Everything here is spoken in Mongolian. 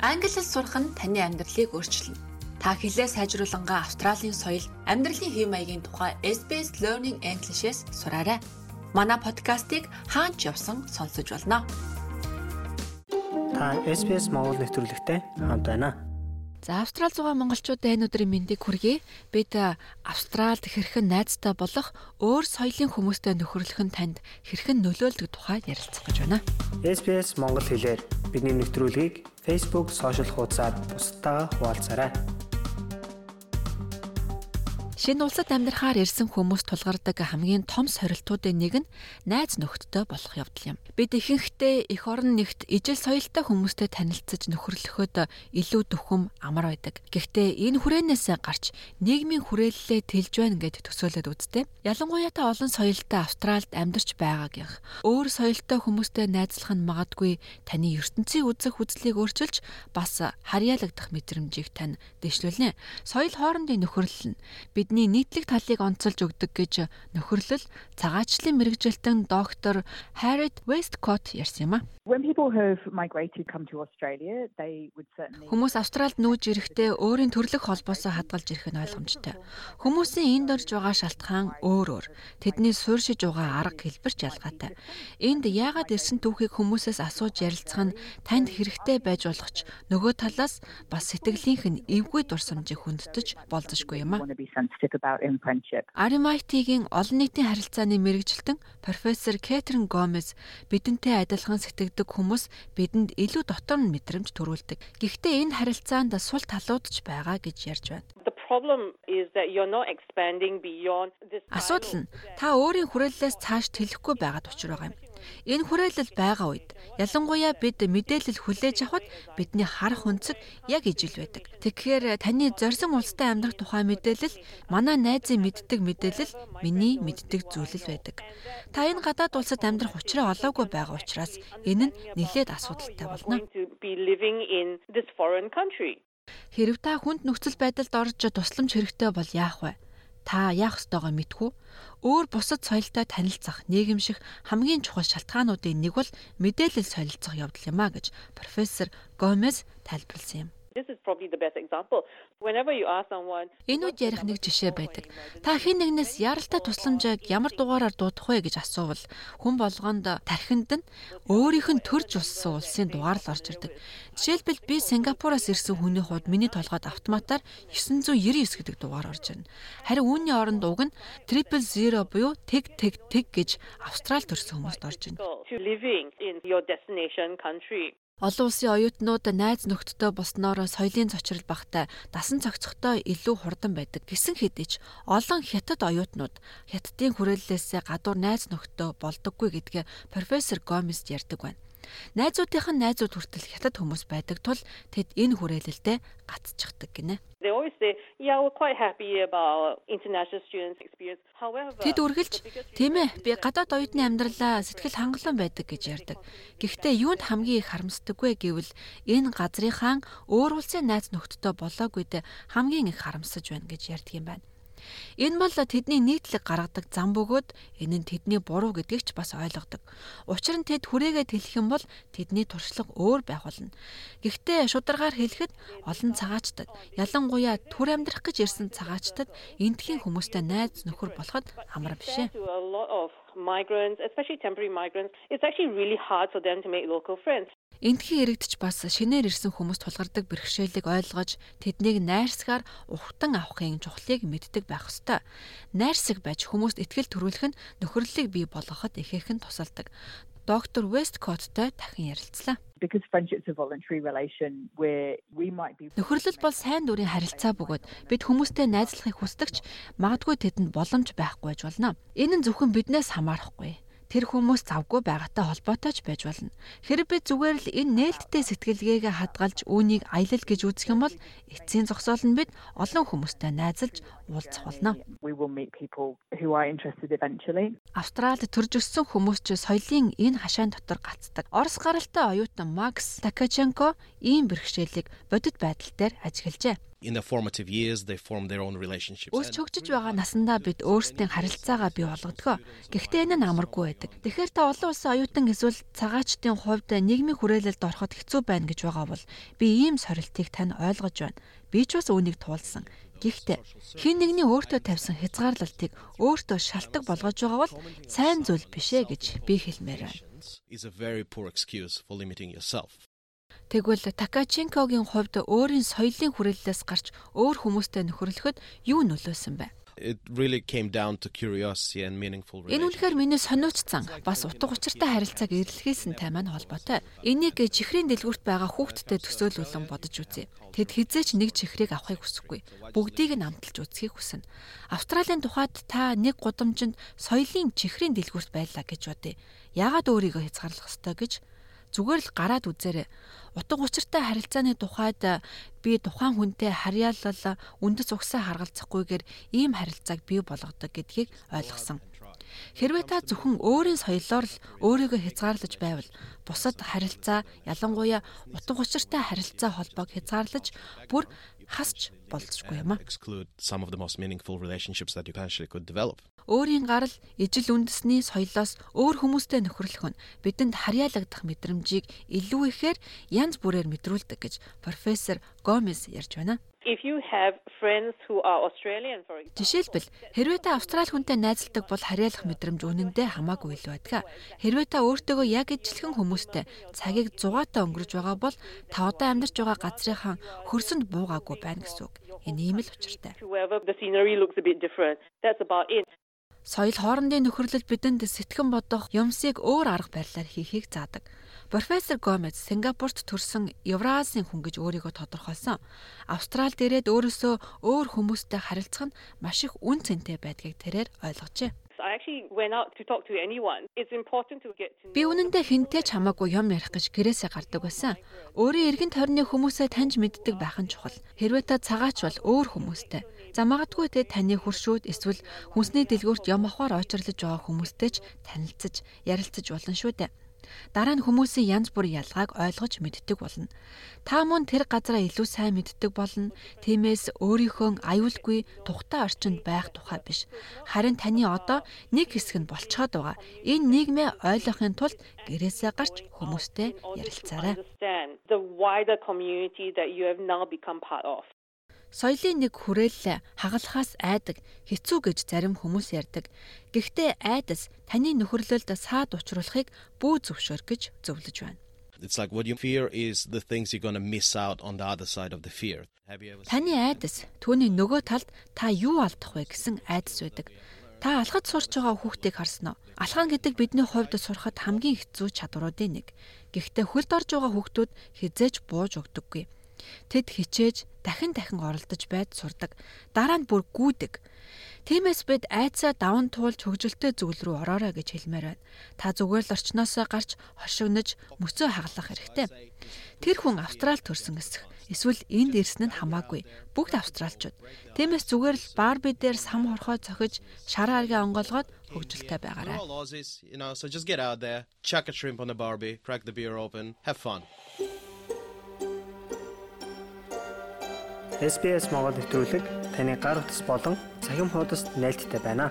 Англи хэл сурах нь таны амьдралыг өөрчилнө. Та хэлээ сайжруулангаа Австралийн соёл, амьдралын хэв маягийн тухай SBS Learning English-с сураарай. Манай подкастыг хаач явсан сонсож болно. Та SBS Монгол нэвтрүүлэгтэй хамт байна. За Австрал зугаа монголчуудаа энэ өдрийн мэндийг хүргэе. Бид Австралд хэрхэн найзтай болох өөр соёлын хүмүүстэй нөхөрлөх нь танд хэрхэн нөлөөлдөг тухай ярилцах гэж байна. SBS Монгол хэлээр бидний нэвтрүүлгийг Facebook сошиал хуудасаар бусдаа хуваалцаарай. Шинэ улсад амьдрахаар ирсэн хүмүүс тулгардаг хамгийн том сорилтуудын нэг нь найз нөхдөдөө болох явдал юм. Бид ихэнхдээ эх орон нэгт ижил соёлтой хүмүүстэй танилцж нөхөрлөхөд илүү дөхөм амар байдаг. Гэхдээ энэ хүрээнээс гарч нийгмийн хүрээллээ тэлж байна гэд төсөөлөд үзтээ. Ялангуяа та олон соёлтой Австралид амьдарч байгаагийнх. Өөр соёлтой хүмүүстэй найзлах нь магадгүй таны ертөнцийн үзэх үзлийг өөрчилж бас харьяалагдах мэдрэмжийг тань дэвшлүүлнэ. Соёл хоорондын нөхөрлөл нь бидний бидний нийтлэг талыг онцолж өгдөг гэж нөхөрлөл цагаачлалын мэрэгжилтэн доктор Harriet Westcott ярьсан юм а. Хүмүүс Австралид нүүж ирэхдээ өөрийн төрлөх холбоосоо хадгалж ирэх нь ойлгомжтой. Хүмүүсийн энд орж байгаа шалтгаан өөр өөр. Тэдний суурьшиж байгаа арга хэлбэрч ялгаатай. Энд яагаад ирсэн түүхийг хүмүүсээс асууж ярилцах нь танд хэрэгтэй байж болох ч нөгөө талаас бас сэтгэлийнх нь эвгүй дурсамжийг хүндэтэж болзошгүй юм а. RMIT-гийн олон нийтийн харилцааны мэрэгжилтэн профессор Кэтрин Гомес бидэнтэй адилхан сэтгэгдэх мэддэг хүмүүс бидэнд илүү дотор нь мэдрэмж төрүүлдэг. Гэхдээ энэ харилцаанд сул талууд ч байгаа гэж ярьж байна. Асуудал нь та өөрийн хүрээллээс цааш тэлэхгүй байгаад учраа байгаа юм. Энэ хүрээлэл байгаа үед ялангуяа бид мэдээлэл хүлээж авахд бидний харах өнцөг яг ижил байдаг. Тэгэхээр таны зорьсон улстай амьдрах тухай мэдээлэл манай найзын мэддэг мэдээлэл миний мэддэг зүйлэл байдаг. Та энэ гадаад улсад амьдрах учраа олоогүй байгаа учраас энэ нь нэлээд асуудалтай болно. Хэрв та хүнд нөхцөл байдалд орж тусламж хэрэгтэй бол яах вэ? Та яах ёстойгоо мэдхүү өөр бусад соёлтой танилцах нийгэмших хамгийн чухал шалтгаануудын нэг бол мэдээлэл солилцох явдал юм а гэж профессор Гомес тайлбарласан юм. This is probably the best example. Whenever you ask someone Энэ үед ярих нэг жишээ байдаг. Та хэн нэгнээс яралтай тусламжийг ямар дугаараар дуудах вэ гэж асуувал хүн болгонд тархинд нь өөрийнх нь төрж уссан улсын дугаар л орж ирдэг. Жишээлбэл би Сингапураас ирсэн хүний хувьд миний толгойд автоматар 999 гэдэг дугаар орж ирнэ. Харин үүний оронд уг нь 000 буюу тэг тэг тэг гэж Австрал төрсэн хүмүүст орж ирнэ. Олон улсын оюутнууд найз нөхдөдөө болсноороо соёлын цочрол багтай дасан цогцохтой илүү хурдан байдаг гэсэн хэдий ч олон хятад оюутнууд хятадын хүрээллээсээ гадуур найз нөхдөд болдоггүй гэдгээ профессор Гомес ярьдаг байна. Найзуудынх нь найзууд хүртэл хятад хүмүүс байдаг тул тэд энэ хүрээлэлдээ гацчихдаг гинэ. Тэд үргэлж тийм ээ би гадаад оюутны амьдралаа сэтгэл хангалуун байдаг гэж ярьдаг. Гэхдээ юунд хамгийн их харамсдаггүй гэвэл энэ газрынхаа өөр улсын найз нөхдөдөө болоогүйд хамгийн их харамсаж байна гэж ярьдаг юм байна. Энэ бол тэдний нийтлэг гаргадаг зам бөгөөд энэ нь тэдний буруу гэдгийг ч бас ойлгодог. Учир нь тэд хүрээгээ тэлэх юм бол тэдний туршлага өөр байх болно. Гэхдээ шударгаар хэлэхэд олон цагаачтад ялангуяа төр амьдрах гэж ирсэн цагаачтад эндхийн хүмүүстэй найз нөхөр болоход амар биш ээ migrants, especially temporary migrants, it's actually really hard for them to make local friends. Эндхийн иргэдч бас шинээр ирсэн хүмүүс тулгардаг бэрхшээлийг ойлгож тэднийг найрсгаар ухтан авахын чухлыг мэддэг байх ёстой. Найрсаг байж хүмүүст ихтгэл төрүүлэх нь нөхөрлөлийг бий болгоход ихээхэн тусалдаг. Доктор Весткоттой дахин ярилцлаа. Нөхөрлөл бол сайн дурын харилцаа бөгөөд бид хүмүүстэй найзлахыг хүсдэгч магадгүй тэдэнд боломж байхгүй байж болно. Энэ нь зөвхөн биднээс хамаарахгүй тэр хүмүүс завгүй байгаатай холбоотой ч байж болно. Хэрэг би зүгээр л энэ нээлттэй сэтгэлгээгээ хадгалж үүнийг аялал гэж үзэх юм бол эцсийн зогсоол нь бид олон хүмүүстэй найзалж уулзах болно. Австралид төрж өссөн хүмүүс ч соёлын энэ хашаан дотор гацдаг. Орос гаралтай оюутан Макс Такаченко ийм бэрхшээлийг бодит байдал дээр ажиглажээ. In their formative years they form their own relationships. Өсч хөгжиж байгаа насандаа бид өөрсдийн харилцаагаа бий болгодгоо. Гэхдээ энэ нь амаргүй байдаг. Тэгэхээр та олон улсын оюутан эсвэл цагаачдын хувьд нийгмийн хүрээлэлд ороход хэцүү байна гэж байгаа бол би ийм сорилтыг тань ойлгож байна. Би ч бас үүнийг туулсан. Гэхдээ хин нэгний өөртөө тавьсан хязгаарлалтыг өөртөө шалтгаан болгож байгаа бол сайн зүйл биш ээ гэж би хэлмээр байна. is a very poor excuse for limiting yourself. Тэгвэл Такаченкогийн хувьд өөрийн соёлын хүрээллээс гарч өөр хүмүүстэй нөхөрлөхөд юу нөлөөсөн бэ? It really came down to curiosity and meaningful Энэ үнэхээр миний сониучсан бас утга учиртай харилцааг эрэлхийлсэнтэй маань холбоотой. Энийг чихрийн дэлгүүрт байгаа хүүхдтэд төсөөлүүлэн бодож үзье. Тэд хизээч нэг чихрийг авахыг хүсэхгүй. Бүгдийг нь амталж үзхийг хүснэ. Австралийн тухайд та нэг гудамжинд соёлын чихрийн дэлгүүрт байлаа гэж бодъё. Яагаад өөрийгөө хязгаарлах ёстой гэж зүгээр л гараад үзээрэй. Утга учиртай харилцааны тухайд би тухайн хүнтэй харьяалал үндэс угсаа харгалзахгүйгээр ийм харилцааг бий болгодог гэдгийг ойлгосон. Хэрвээ та зөвхөн өөрийн соёлоор л өөрийгөө хязгаарлаж байвал бусад харилцаа ялангуяа утга учиртай харилцаа холбоог хязгаарлаж бүр хасч болзошгүй юм а. Өөрийн гарал ижил үндэсний соёлоос өөр хүмүүстэй нөхөрлөх нь бидэнд харьяалагдах мэдрэмжийг илүү ихээр янз бүрээр мэдрүүлдэг гэж профессор Гомес ярьж байна. If you have friends who are Australian for example, Жишээлбэл хэрвээ та Австрали хүнтэй найзалдаг бол харьяалах мэдрэмж үнэндээ хамаагүй илүү байдаг. Хэрвээ та өөртөөгөө яг ижилхэн хүмүүстэй цагийг зугаатай өнгөрөж байгаа бол та одоо амьдарч байгаа газрынхаа хөрсөнд буугаагүй байна гэсэн үг. Энэ ийм л учиртай. Соёл хоорондын нөхөрлөл бидэнд сэтгэн бодох юмсыг өөр арга барилаар хийхийг заадаг. Профессор Гомez Сингапурт төрсэн Евразийн хүн гэж өөрийгөө тодорхойлсон. Австралид ирээд өөрөөсөө өөр хүмүүстэй харилцах нь маш их үн цэнтэй байдгийг тэрээр ойлгожээ. Би үнэндээ хинтээ ч хамаагүй юм ярих гэж гэрээсээ гардаг байсан. Өөрийн эргэн тойрны хүмүүсээ таньж мэддэг байх нь чухал. Хэрвээ та цагаач бол өөр хүмүүстэй. За магадгүй те таны хуршүүд эсвэл хүнсний дэлгүүрт юм авахар очирлож байгаа хүмүүстэй ч танилцаж, ярилцаж болно шүү дээ. Дараа нь хүмүүсийн янз бүрийн ялгааг ойлгож мэддэг болно. Та мөн тэр газараа илүү сайн мэддэг болно. Тиймээс өөрийнхөө аюулгүй тухтай орчинд байх тухай биш. Харин таны одоо нэг хэсэг нь болцоод байгаа. Энэ нийгмээ ойлгохын тулд гэрээсээ гарч хүмүүстэй ярилцаарай. Соёлын нэг хүрээлэл хагалахаас айдаг, хэцүү гэж зарим хүмүүс ярьдаг. Гэхдээ айдас таны нөхөрлөлд саад учруулахыг бүү зөвшөөр гэж зөвлөж байна. It's like what you fear is the things you're going to miss out on the other side of the fear. Таны айдас түүний нөгөө талд та юу алдах вэ гэсэн айдас байдаг. Та алхад сурч байгаа хүүхдийг харсан уу? Алхаан гэдэг бидний хувьд сурахад хамгийн хэцүү чадваруудын нэг. Гэхдээ хөлд орж байгаа хүүхдүүд хизээж бууж өгдөггүй. Тэд хичээж дахин дахин оролдож байд сурдаг. Дараа нь бүр гүйдэг. Тиймээс бид айцаа даван туулж хөгжилтэй зүйл рүү ороорой гэж хэлмээр байна. Та зүгээр л орчноосоо гарч хошигнож мөцөө хаглах хэрэгтэй. Тэр хүн Австрал төрсөн эсэх. Эсвэл энд ирсэн нь хамаагүй. Бүгд австралчууд. Тиймээс зүгээр л барби дээр сам хорхоо цохиж шар харгаа онгоолгоод хөгжилтэй байгаарай. so just get out there, chuck a shrimp on a barbie, crack the beer open, have fun. SBS Монгол нэвтрүүлэг таны гар утас болон цахим хуудасд нийлдэхтэй байна.